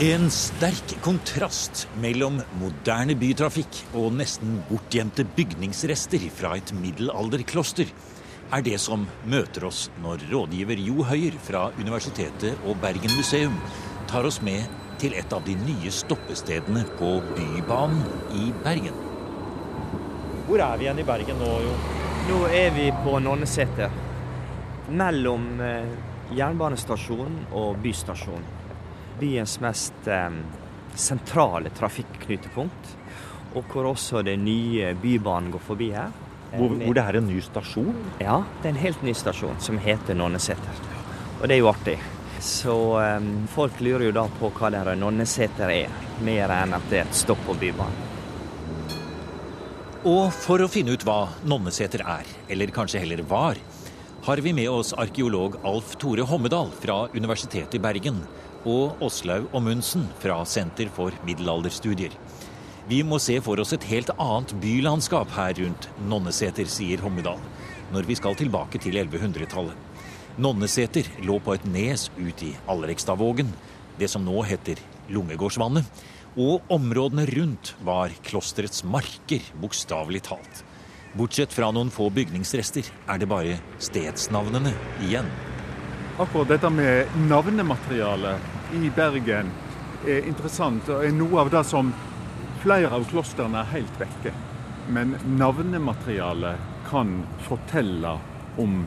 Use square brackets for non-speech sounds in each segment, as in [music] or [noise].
En sterk kontrast mellom moderne bytrafikk og nesten bortgjemte bygningsrester fra et middelalderkloster er det som møter oss når rådgiver Jo Høyer fra Universitetet og Bergen museum tar oss med til et av de nye stoppestedene på Bybanen i Bergen. Hvor er vi igjen i Bergen nå, Jo? Nå er vi på Nonneseter. Mellom eh, jernbanestasjonen og bystasjonen. Byens mest eh, sentrale trafikknutepunkt. Og hvor også den nye Bybanen går forbi her. Hvor, hvor, det er en ny stasjon? Ja, det er en helt ny stasjon som heter Nonneseter. Og det er jo artig. Så um, folk lurer jo da på hva det Nonneseter er, mer enn at det er et stopp på Bybanen. Og for å finne ut hva Nonneseter er, eller kanskje heller var, har vi med oss arkeolog Alf Tore Hommedal fra Universitetet i Bergen og Åslaug Ommundsen fra Senter for middelalderstudier. Vi må se for oss et helt annet bylandskap her rundt Nonneseter, sier Hommedal, når vi skal tilbake til 1100-tallet. Nonneseter lå på et nes ut i Allrekstadvågen, det som nå heter Lungegårdsvannet, og områdene rundt var klosterets marker, bokstavelig talt. Bortsett fra noen få bygningsrester er det bare stedsnavnene igjen. Akkurat dette med navnematerialet i Bergen er interessant, og er noe av det som Flere av klostrene er helt vekke. Men navnematerialet kan fortelle om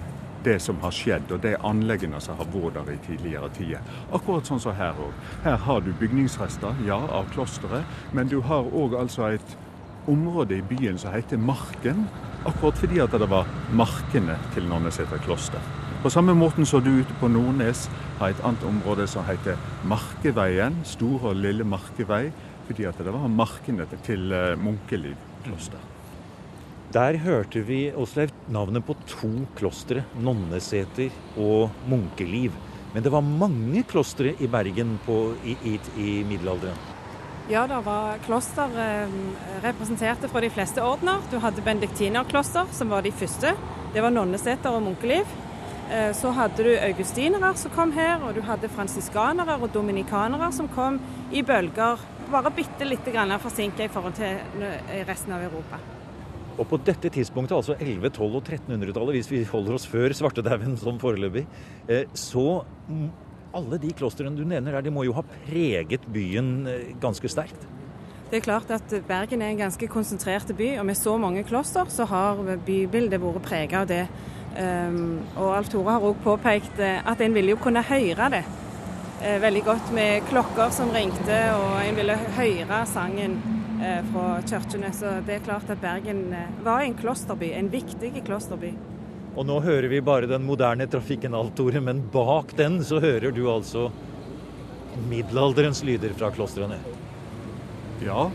det som har skjedd, og de anleggene som har vært der i tidligere tider. Akkurat sånn som her òg. Her har du bygningsrester, ja, av klosteret, men du har òg altså et område i byen som heter Marken. Akkurat fordi at det var markene til Nonneseter kloster. På samme måten som du ute på Nordnes har et annet område som heter Markeveien, Store og Lille Markevei fordi at det var markene til eh, Munkeliv kloster. Der hørte vi Oslev, navnet på to klostre, Nonneseter og Munkeliv. Men det var mange klostre i Bergen på, i, i, i, middelalderen? Ja, det var kloster eh, representerte fra de fleste ordener. Du hadde benediktinerkloster, som var de første. Det var Nonneseter og Munkeliv. Eh, så hadde du augustinere som kom her, og du hadde fransiskanere og dominikanere som kom i bølger bare bitte lite grann forsinka i forhold til resten av Europa. Og på dette tidspunktet, altså 11-, 12- og 1300-tallet, hvis vi holder oss før svartedauden som foreløpig, eh, så alle de klostrene du nevner der, de må jo ha preget byen eh, ganske sterkt? Det er klart at Bergen er en ganske konsentrert by, og med så mange kloster så har bybildet vært preget av det. Um, og Alf Tore har òg påpekt eh, at en ville jo kunne høre det Eh, veldig godt med klokker som ringte, og en ville høre sangen eh, fra kirkene. Så det er klart at Bergen var en klosterby, en viktig klosterby. Og nå hører vi bare den moderne trafikken, alt, Tore, men bak den så hører du altså middelalderens lyder fra klostrene. Ja,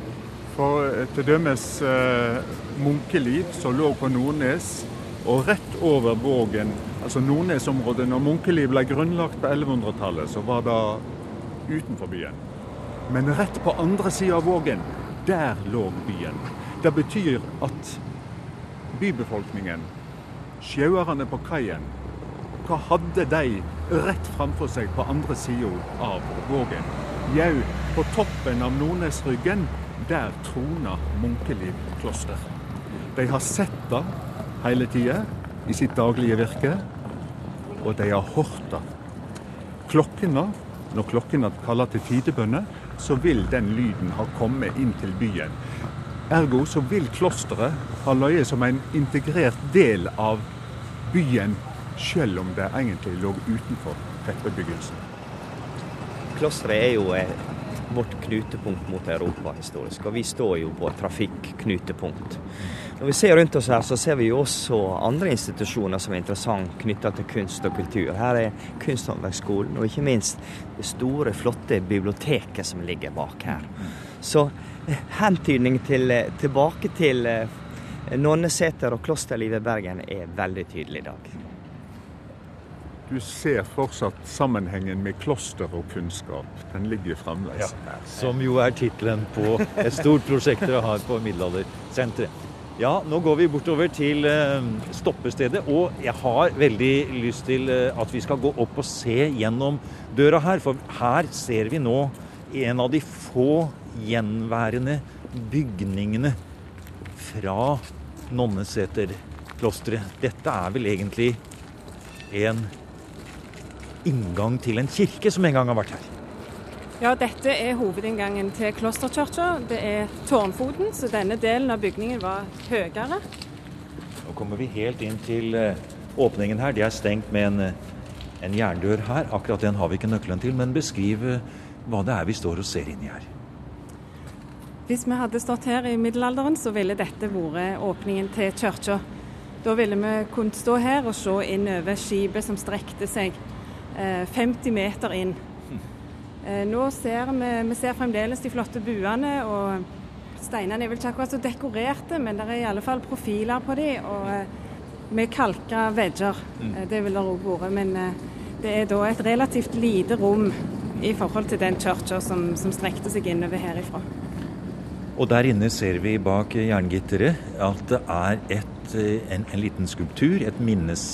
for til dømes eh, Munkeliv, som lå på Nordnes, og rett over Vågen altså Nordnesområdet, når Munkeli ble grunnlagt på 1100-tallet, så var det utenfor byen. Men rett på andre sida av Vågen, der lå byen. Det betyr at bybefolkningen, sjauerne på kaien, hva hadde de rett framfor seg på andre sida av Vågen? Jau, på toppen av Nordnesryggen, der trona Munkeliv kloster. De har sett det hele tida i sitt daglige virke, og de har det. Klokkene, når klokkene kaller til tidebønner, så vil den lyden ha kommet inn til byen. Ergo så vil klosteret ha løyet som en integrert del av byen, selv om det egentlig lå utenfor tettbebyggelsen. Klosteret er jo vårt knutepunkt mot Europa historisk, og vi står jo på trafikknutepunkt. Når vi ser rundt oss her, så ser vi jo også andre institusjoner som er interessant knytta til kunst og kultur. Her er Kunsthåndverksskolen, og ikke minst det store, flotte biblioteket som ligger bak her. Så eh, hentydning til, eh, tilbake til eh, Nonneseter og klosterlivet i Bergen er veldig tydelig i dag. Du ser fortsatt sammenhengen med kloster og kunnskap. Den ligger fremdeles ja, Som jo er tittelen på et stort prosjekt dere har på Middelaldersenteret. Ja, nå går vi bortover til eh, stoppestedet, og jeg har veldig lyst til eh, at vi skal gå opp og se gjennom døra her. For her ser vi nå en av de få gjenværende bygningene fra Nonneseterklosteret. Dette er vel egentlig en inngang til en kirke som en gang har vært her. Ja, dette er hovedinngangen til klosterkirka. Det er tårnfoten, så denne delen av bygningen var høyere. Nå kommer vi helt inn til eh, åpningen her. Det er stengt med en, eh, en jerndør her. Akkurat den har vi ikke nøkkelen til. Men beskriv eh, hva det er vi står og ser inni her. Hvis vi hadde stått her i middelalderen, så ville dette vært åpningen til kirka. Da ville vi kunnet stå her og se inn over skipet som strekte seg 50 meter inn. Nå ser vi, vi ser fremdeles de flotte buene, og steinene er vel ikke akkurat så dekorerte, men det er i alle fall profiler på dem. Og med kalka vegger. Mm. Det vil det òg vært. Men det er da et relativt lite rom i forhold til den kirka som, som strekte seg innover herifra. Og der inne ser vi bak jerngitteret at det er et, eh, en, en, liten skulptur, et minnes,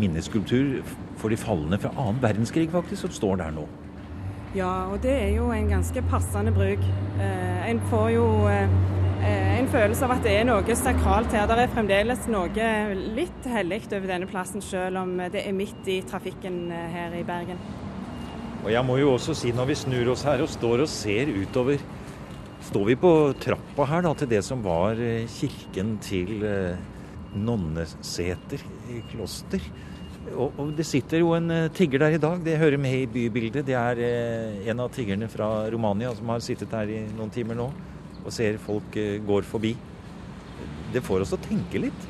minneskulptur for de falne fra annen verdenskrig, faktisk, som står der nå. Ja, og det er jo en ganske passende bruk. Eh, en får jo eh, en følelse av at det er noe sakralt her. Det er fremdeles noe litt hellig over denne plassen, selv om det er midt i trafikken eh, her i Bergen. Og jeg må jo også si, når vi snur oss her og står og ser utover, står vi på trappa her da, til det som var eh, kirken til Nonneseter Nonneseter kloster. Og, og, det sitter jo en eh, tigger der i dag, det hører med i bybildet. Det er en av tiggerne fra Romania som har sittet her i noen timer nå og ser folk går forbi. Det får oss å tenke litt.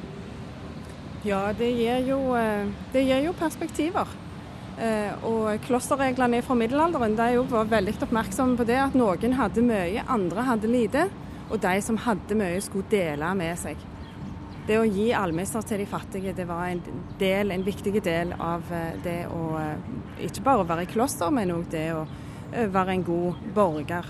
Ja, det gir jo, det gir jo perspektiver. Eh, og klosterreglene fra middelalderen de var veldig oppmerksomme på det at noen hadde mye, andre hadde lite. Og de som hadde mye, skulle dele med seg. Det å gi almisser til de fattige det var en, del, en viktig del av eh, det å eh, ikke bare være i kloster, men òg det å være en god borger.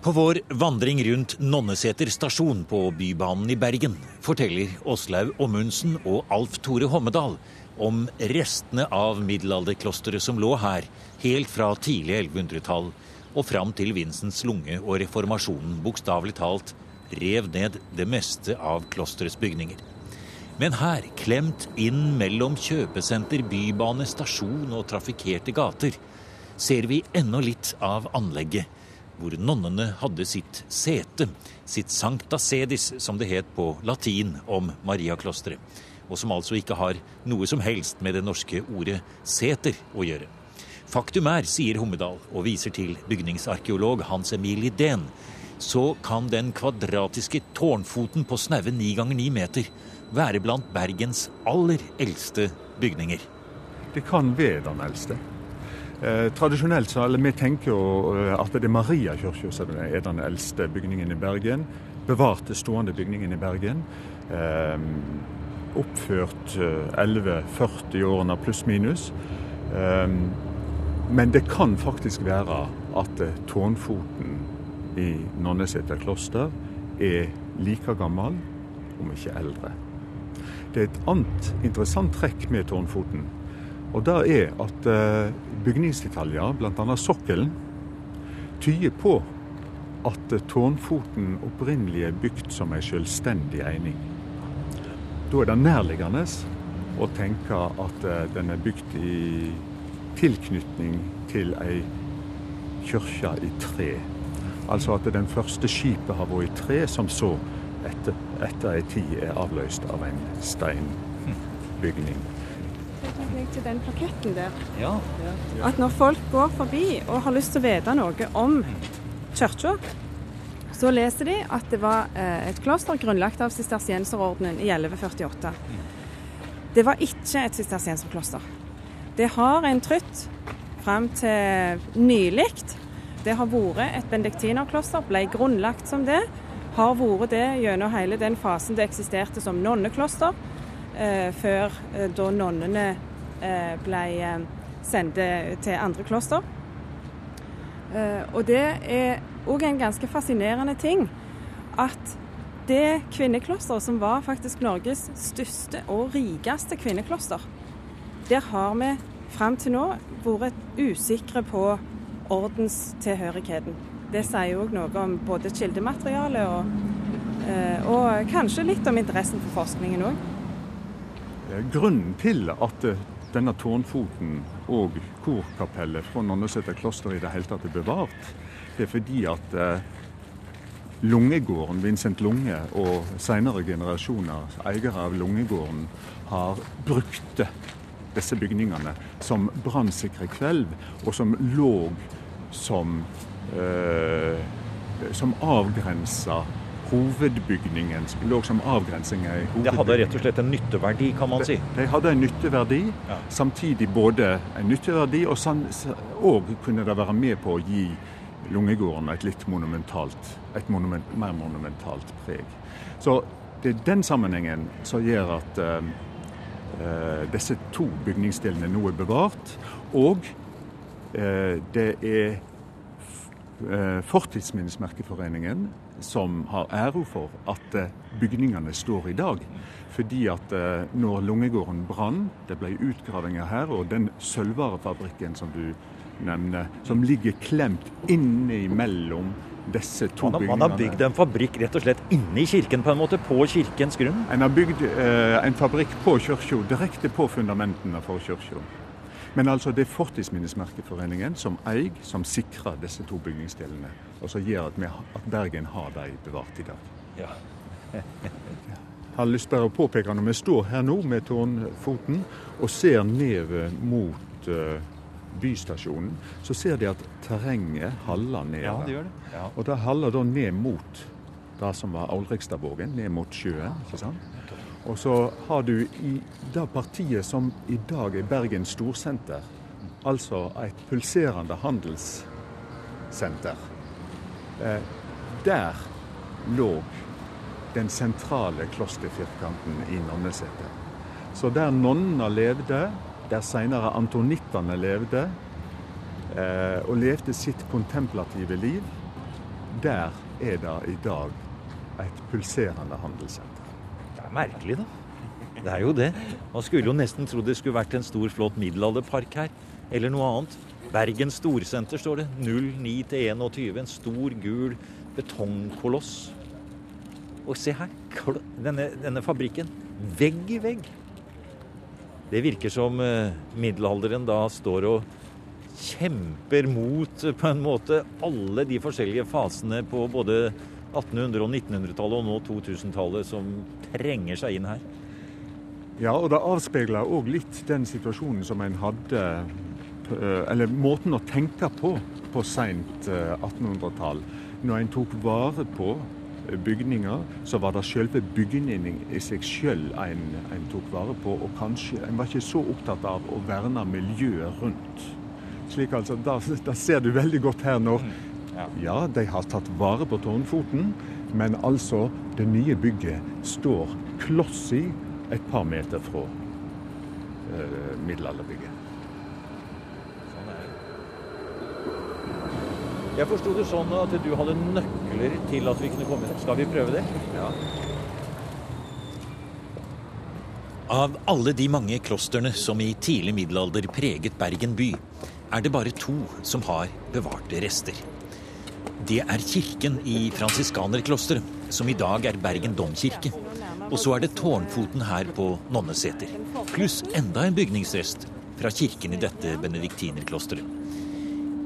På vår vandring rundt Nonneseter stasjon på Bybanen i Bergen forteller Åslaug Ommundsen og Alf Tore Hommedal om restene av middelalderklosteret som lå her helt fra tidlig 1100-tall og fram til Vincents lunge og reformasjonen bokstavelig talt rev ned det meste av klosterets bygninger. Men her, klemt inn mellom kjøpesenter, bybane, stasjon og trafikkerte gater, ser vi ennå litt av anlegget hvor nonnene hadde sitt sete, sitt sancta sedis, som det het på latin om Mariaklosteret og som altså ikke har noe som helst med det norske ordet seter å gjøre. Faktum er, sier Hommedal og viser til bygningsarkeolog Hans Emil Idén, så kan den kvadratiske tårnfoten på snaue ni ganger ni meter være blant Bergens aller eldste bygninger. Det kan være den eldste. Eh, tradisjonelt så eller vi tenker jo eh, at det er Mariakirka som er den eldste bygningen i Bergen. Bevarte stående bygningen i Bergen. Eh, oppført 11-40 eh, pluss-minus. Eh, men det kan faktisk være at eh, tårnfoten i Nonneseter kloster er like gammel, om ikke eldre. Det er et annet interessant trekk med tårnfoten. Og det er at eh, bygningsdetaljer, bl.a. sokkelen, tyder på at tårnfoten opprinnelig er bygd som en selvstendig eining. Da er det nærliggende å tenke at eh, den er bygd i tilknytning til ei kirke i tre. Altså at den første skipet har vært i tre, som så etter, etter ei tid er avløst av en steinbygning. Til den plaketten der. Ja. At når folk går forbi og har lyst til å vite noe om kirka, så leser de at det var eh, et kloster grunnlagt av sistersienserordenen i 1148. Det var ikke et sistersienserkloster. Det har en trutt fram til nylig. Det har vært et bendektinerkloster, ble grunnlagt som det. Har vært det gjennom hele den fasen det eksisterte som nonnekloster, eh, før eh, da nonnene eh, ble eh, sendt til andre kloster. Eh, og det er òg en ganske fascinerende ting at det kvinneklosteret som var faktisk Norges største og rikeste kvinnekloster, der har vi fram til nå vært usikre på ordenstilhørigheten. Det sier òg noe om både kildematerialet og, eh, og kanskje litt om interessen for forskningen òg. Grunnen til at denne tårnfoten og korkapellet fra Nonneseter kloster i det hele tatt er bevart, det er fordi at eh, Lungegården, Vincent Lunge og senere generasjoner eiere av Lungegården har brukt disse bygningene som brannsikre kvelv, og som lå som, eh, som avgrensa hovedbygningen. Lå som avgrensinger i hovedbygningen. Det hadde rett og slett en nytteverdi, kan man si? De, de hadde en nytteverdi, ja. samtidig både en nytteverdi og, og kunne det være med på å gi Lungegården et litt monumentalt, et monument, mer monumentalt preg. Så det er den sammenhengen som gjør at eh, disse to bygningsdelene nå er bevart. Og det er uh, Fortidsminnesmerkeforeningen som har æro for at bygningene står i dag. Fordi at når Lungegården brann, det ble utgravinger her, og den sølvvarefabrikken som du nevner, som ligger klemt innimellom disse to bygningene. Man har bygd en fabrikk rett og slett inni kirken, på en måte, på kirkens grunn? En har bygd eh, en fabrikk på kirka, direkte på fundamentene for kirka. Men altså det er Fortidsminnesmerkeforeningen som eier, som sikrer disse to bygningsdelene. Og som gjør at, vi, at Bergen har de bevart i dag. Ja. Jeg [laughs] har lyst til å påpeke når vi står her nå med Tårnfoten og ser ned mot uh, bystasjonen, så ser de at terrenget haller ned. Ja, det gjør det. Ja. Og det haller da ned mot det som var Aulrikstadvågen, ned mot sjøen. ikke sant? Og så har du i det partiet som i dag er Bergen storsenter, altså et pulserende handelssenter, eh, der lå den sentrale klosterfirkanten i Nonneseter. Så der nonnene levde, der senere antonittene levde, eh, og levde sitt kontemplative liv, der er det i dag et pulserende handelssenter. Er merkelig, da. Det er jo det. Man skulle jo nesten tro det skulle vært en stor, flott middelalderpark her. Eller noe annet. Bergen Storsenter står det. 09 til 21. En stor, gul betongkoloss. Og se her. Denne, denne fabrikken. Vegg i vegg. Det virker som eh, middelalderen da står og kjemper mot eh, på en måte alle de forskjellige fasene på både 1800- og 1900-tallet og nå 2000-tallet som trenger seg inn her. Ja, og det avspeiler òg litt den situasjonen som en hadde eh, Eller måten å tenke på på seint 1800-tall. Når en tok vare på bygninger, så var det selve bygningen i seg selv en, en, tok vare på. Og kanskje en var ikke så opptatt av å verne miljøet rundt. Slik altså, Det ser du veldig godt her nå. Ja, de har tatt vare på Tårnfoten, men altså, det nye bygget står kloss i et par meter fra eh, middelalderbygget. Jeg forsto det sånn at du hadde nøkler til at vi kunne komme inn. Skal vi prøve det? Ja. Av alle de mange klostrene som i tidlig middelalder preget Bergen by, er det bare to som har bevarte rester. Det er kirken i fransiskanerklosteret, som i dag er Bergen domkirke. Og så er det tårnfoten her på Nonneseter. Pluss enda en bygningsrest fra kirken i dette benediktinerklosteret.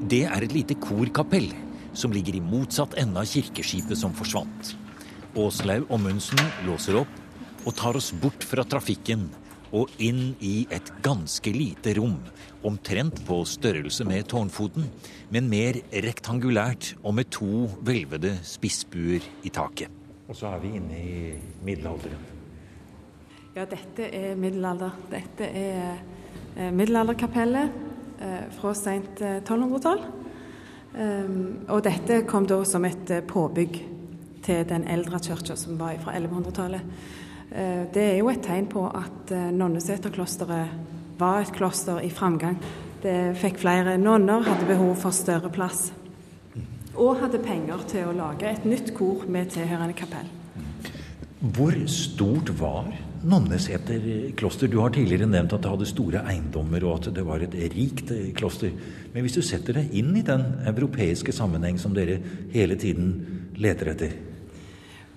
Det er et lite korkapell som ligger i motsatt ende av kirkeskipet som forsvant. Åslaug og Munsen låser opp og tar oss bort fra trafikken og inn i et ganske lite rom, omtrent på størrelse med tårnfoten, men mer rektangulært og med to hvelvede spissbuer i taket. Og så er vi inne i middelalderen. Ja, dette er middelalder. Dette er eh, middelalderkapellet Eh, fra seint 1200-tall. Eh, ehm, og dette kom da som et påbygg til den eldre kirka som var fra 1100-tallet. Det er jo et tegn på at Nonneseterklosteret var et kloster i framgang. Det fikk flere nonner, hadde behov for større plass. Og hadde penger til å lage et nytt kor med tilhørende kapell. Hvor stort var Nonneseter kloster, du har tidligere nevnt at det hadde store eiendommer og at det var et rikt kloster. Men hvis du setter deg inn i den europeiske sammenheng som dere hele tiden leter etter?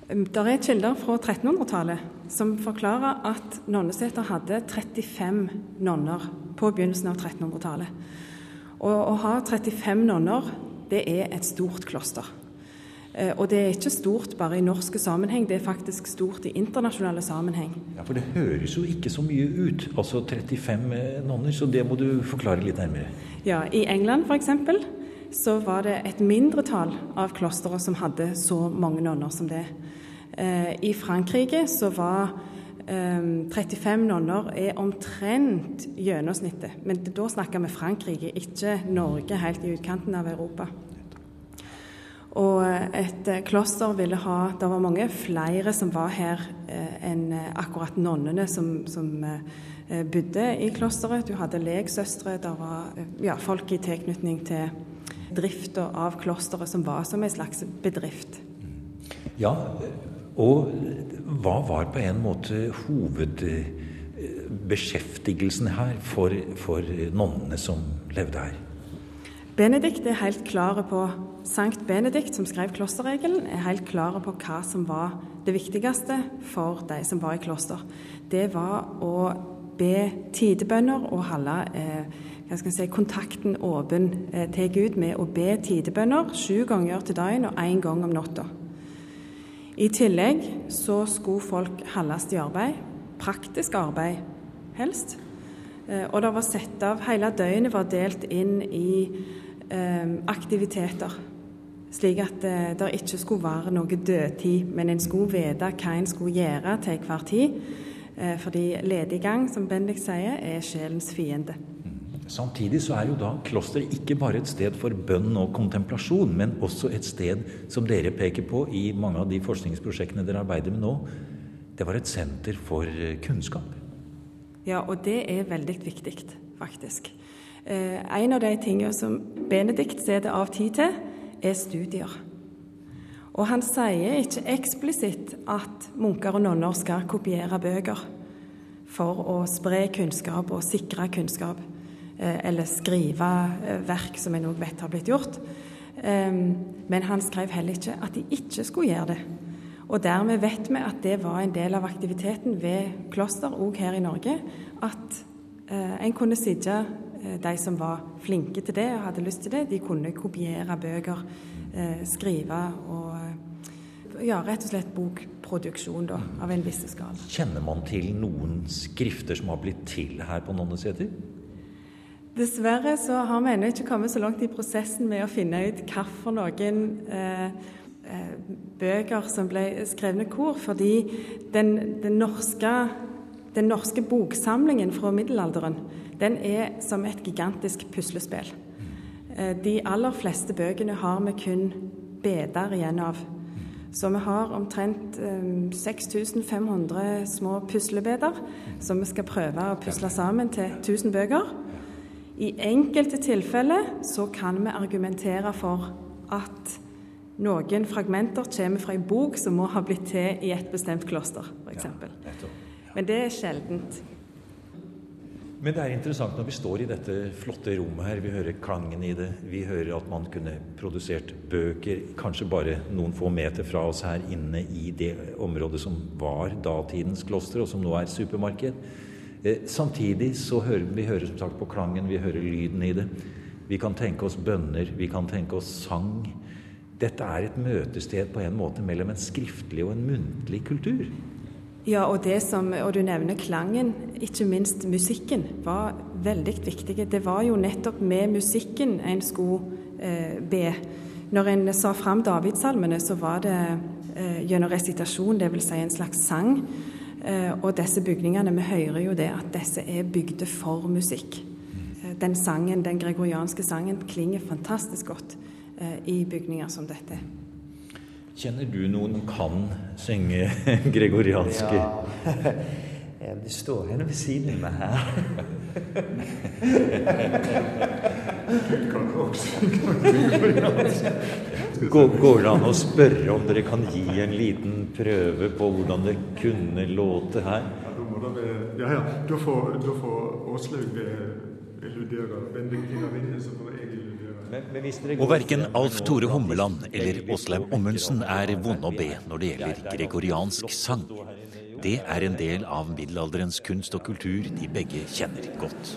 Det er kilder fra 1300-tallet som forklarer at Nonneseter hadde 35 nonner på begynnelsen av 1300-tallet. Og å ha 35 nonner, det er et stort kloster. Eh, og det er ikke stort bare i norske sammenheng, det er faktisk stort i internasjonale sammenheng. Ja, For det høres jo ikke så mye ut, altså 35 eh, nonner, så det må du forklare litt nærmere. Ja, I England f.eks. så var det et mindretall av klostre som hadde så mange nonner som det. Eh, I Frankrike så var 35 nonner er omtrent gjennomsnittet. Men da snakker vi Frankrike, ikke Norge helt i utkanten av Europa. Og et eh, kloster ville ha Det var mange flere som var her eh, enn eh, akkurat nonnene som, som bodde i klosteret. Du hadde legsøstre, det var ja, folk i tilknytning til drifta av klosteret som var som en slags bedrift. Ja, og hva var på en måte hovedbeskjeftigelsen her for, for nonnene som levde her? Benedikt er helt klare på Sankt Benedikt, som skrev klosterregelen, er helt klare på hva som var det viktigste for de som var i kloster. Det var å be tidebønner og holde eh, si, kontakten åpen eh, til Gud med å be tidebønner sju ganger til dagen og én gang om natta. I tillegg så skulle folk holdes i arbeid. Praktisk arbeid, helst. Eh, og det var sett av Hele døgnet var delt inn i eh, aktiviteter. Slik at eh, det ikke skulle være noe dødtid, men en skulle vite hva en skulle gjøre til hver tid. Eh, fordi lediggang, som Bendik sier, er sjelens fiende. Samtidig så er jo da klosteret ikke bare et sted for bønn og kontemplasjon, men også et sted som dere peker på i mange av de forskningsprosjektene dere arbeider med nå. Det var et senter for eh, kunnskap. Ja, og det er veldig viktig, faktisk. Eh, en av de tingene som Benedikt setter av tid til, er studier. Og han sier ikke eksplisitt at munker og nonner skal kopiere bøker for å spre kunnskap og sikre kunnskap, eller skrive eh, verk som en òg vet har blitt gjort. Men han skrev heller ikke at de ikke skulle gjøre det. Og dermed vet vi at det var en del av aktiviteten ved kloster, òg her i Norge, at en kunne sitte Eh, de som var flinke til det og hadde lyst til det, de kunne kopiere bøker, eh, skrive og eh, ja, rett og slett bokproduksjon da, av en viss skala. Kjenner man til noen skrifter som har blitt til her på Nonneseter? Dessverre så har vi ennå ikke kommet så langt i prosessen med å finne ut hvilke noen eh, bøker som ble skrevne kor, fordi den, den, norske, den norske boksamlingen fra middelalderen den er som et gigantisk puslespill. Eh, de aller fleste bøkene har vi kun beder igjen av. Så vi har omtrent 6500 eh, små puslebeder som vi skal prøve å pusle sammen til 1000 bøker. I enkelte tilfeller så kan vi argumentere for at noen fragmenter kommer fra en bok som må ha blitt til i et bestemt kloster, f.eks. Men det er sjeldent. Men det er interessant når vi står i dette flotte rommet her. Vi hører klangen i det. Vi hører at man kunne produsert bøker kanskje bare noen få meter fra oss her inne i det området som var datidens kloster, og som nå er supermarked. Eh, samtidig så hører vi hører som sagt på klangen, vi hører lyden i det. Vi kan tenke oss bønner, vi kan tenke oss sang. Dette er et møtested på en måte mellom en skriftlig og en muntlig kultur. Ja, og, som, og du nevner klangen, ikke minst musikken, var veldig viktig. Det var jo nettopp med musikken en skulle eh, be. Når en sa fram Davidsalmene, så var det eh, gjennom resitasjon, dvs. Si en slags sang. Eh, og disse bygningene, vi hører jo det at disse er bygde for musikk. Eh, den sangen, den gregorianske sangen klinger fantastisk godt eh, i bygninger som dette. Kjenner du noen kan synge [laughs] gregorianske? Ja. [laughs] Det står henne ved siden av meg her. Går, går det an å spørre om dere kan gi en liten prøve på hvordan det kunne låte her? Ja, ja. Da får, da får Åslaug så får jeg illudere. Og verken Alf Tore Hummeland eller Åslaug Ommundsen er vonde å be når det gjelder gregoriansk sang. Det er en del av middelalderens kunst og kultur de begge kjenner godt.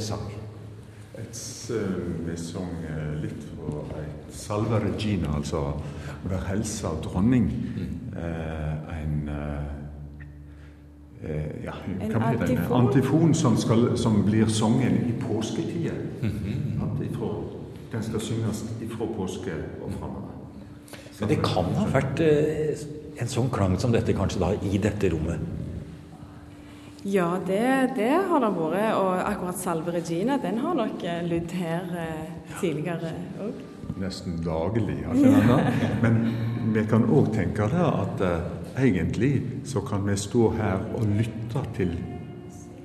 Sang? et, eh, Vi sang eh, litt fra et Salve Regina, altså Vær helsa dronning. Eh, en eh, eh, ja, En hva blir det? En antifon? antifon som, skal, som blir sunget i påsketida. Ifra- Den skal synges ifra påske og framover. Men det kan ha vært eh, en sånn klang som dette kanskje da i dette rommet. Ja, det, det har det vært. Og akkurat Salve Regina, den har nok eh, lydd her eh, tidligere òg. nesten daglig. da? [laughs] Men vi kan òg tenke det at eh, egentlig så kan vi stå her og lytte til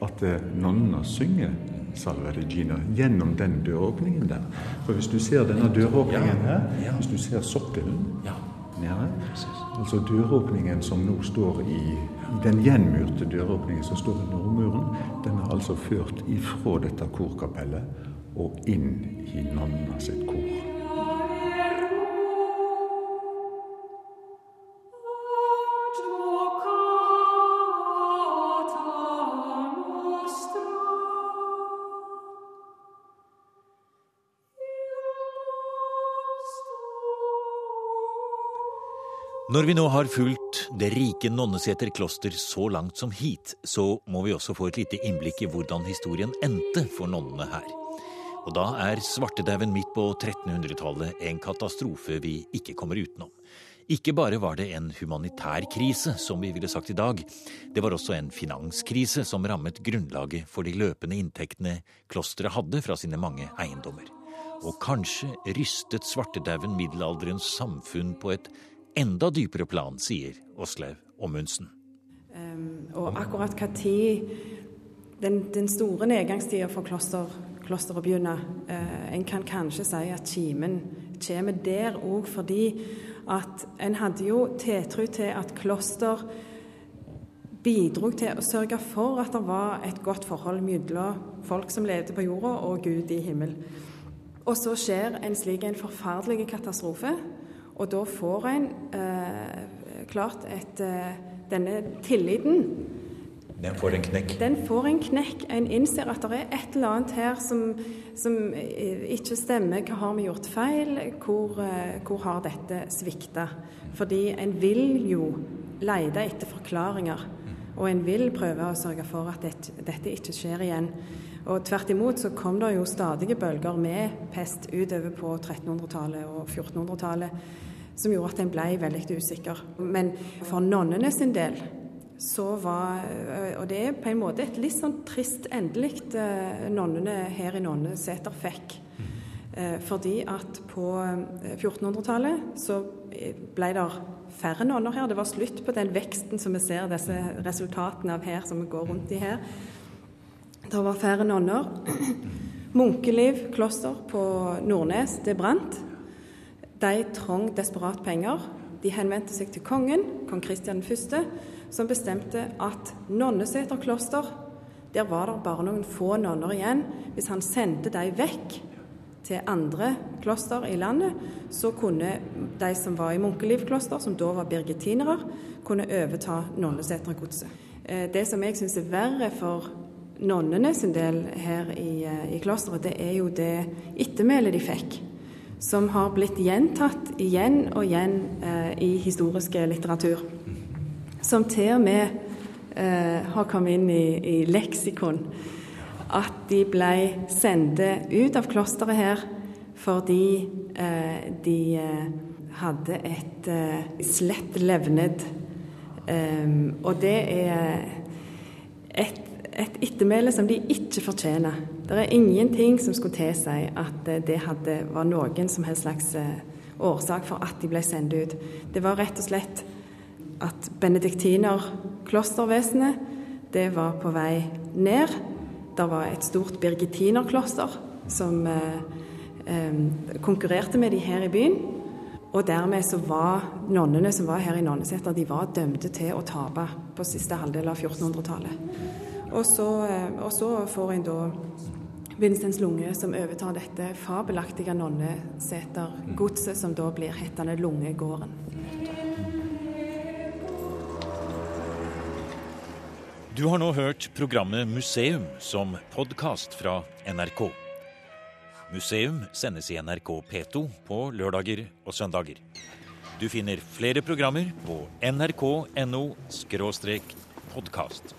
at eh, nonna synger Salve Regina gjennom den døråpningen der. For hvis du ser denne døråpningen her, hvis du ser sokkelen Ja, nede, altså døråpningen som nå står i den gjenmurte døråpningen som står under nordmuren, den er altså ført ifra dette korkapellet og inn i nonna sitt kor. Når vi nå har fulgt det rike Nonneseter kloster så langt som hit, så må vi også få et lite innblikk i hvordan historien endte for nonnene her. Og da er svartedauden midt på 1300-tallet en katastrofe vi ikke kommer utenom. Ikke bare var det en humanitær krise, som vi ville sagt i dag, det var også en finanskrise som rammet grunnlaget for de løpende inntektene klosteret hadde fra sine mange eiendommer. Og kanskje rystet svartedauden middelalderens samfunn på et enda dypere plan, sier Åslaug Ommundsen. Og akkurat hva tid den, den store nedgangstida for kloster, klosteret begynner uh, En kan kanskje si at kimen kommer der òg fordi at en hadde jo tiltro til at kloster bidro til å sørge for at det var et godt forhold mellom folk som levde på jorda, og Gud i himmel. Og så skjer en slik en forferdelig katastrofe, og da får en eh, klart et eh, Denne tilliten Den får en knekk. den får en knekk. En innser at det er et eller annet her som, som eh, ikke stemmer. Hva har vi gjort feil? Hvor, eh, hvor har dette svikta? Fordi en vil jo lete etter forklaringer. Og en vil prøve å sørge for at dette, dette ikke skjer igjen. Og tvert imot så kom det jo stadige bølger med pest utover på 1300-tallet og 1400-tallet som gjorde at en ble veldig usikker. Men for nonnene sin del så var Og det er på en måte et litt sånn trist endelig eh, nonnene her i Nonneseter fikk. Eh, fordi at på eh, 1400-tallet så eh, ble det færre nonner her. Det var slutt på den veksten som vi ser disse resultatene av her, som vi går rundt i her. Det var færre nonner. Munkeliv kloster på Nordnes, det brant. De trong desperat penger. De henvendte seg til kongen, kong Kristian 1., som bestemte at Nonneseter kloster, der var det bare noen få nonner igjen. Hvis han sendte de vekk til andre kloster i landet, så kunne de som var i Munkeliv kloster, som da var birgitinere, kunne overta Nonnesetergodset. Eh, Det som jeg syns er verre for nonnene sin del her i, eh, i klosteret, det er jo det ettermælet de fikk. Som har blitt gjentatt igjen og igjen eh, i historiske litteratur. Som til og med eh, har kommet inn i, i leksikon. At de ble sendt ut av klosteret her fordi eh, de eh, hadde et eh, slett levned. Um, og det er et, et ettermæle som de ikke fortjener. Det er ingenting som skulle tilsi at det hadde, var noen som helst slags årsak for at de ble sendt ut. Det var rett og slett at benediktinerklostervesenet det var på vei ned. Det var et stort birgitinerkloster som eh, eh, konkurrerte med de her i byen. Og dermed så var nonnene som var her i Nonneseter, de var dømte til å tape på siste halvdel av 1400-tallet. Og, så, og, så får en da Vincents Lunge som overtar dette fabelaktige nonnesetergodset, som da blir hettende Lungegården. Du har nå hørt programmet Museum som podkast fra NRK. Museum sendes i NRK P2 på lørdager og søndager. Du finner flere programmer på nrk.no podkast.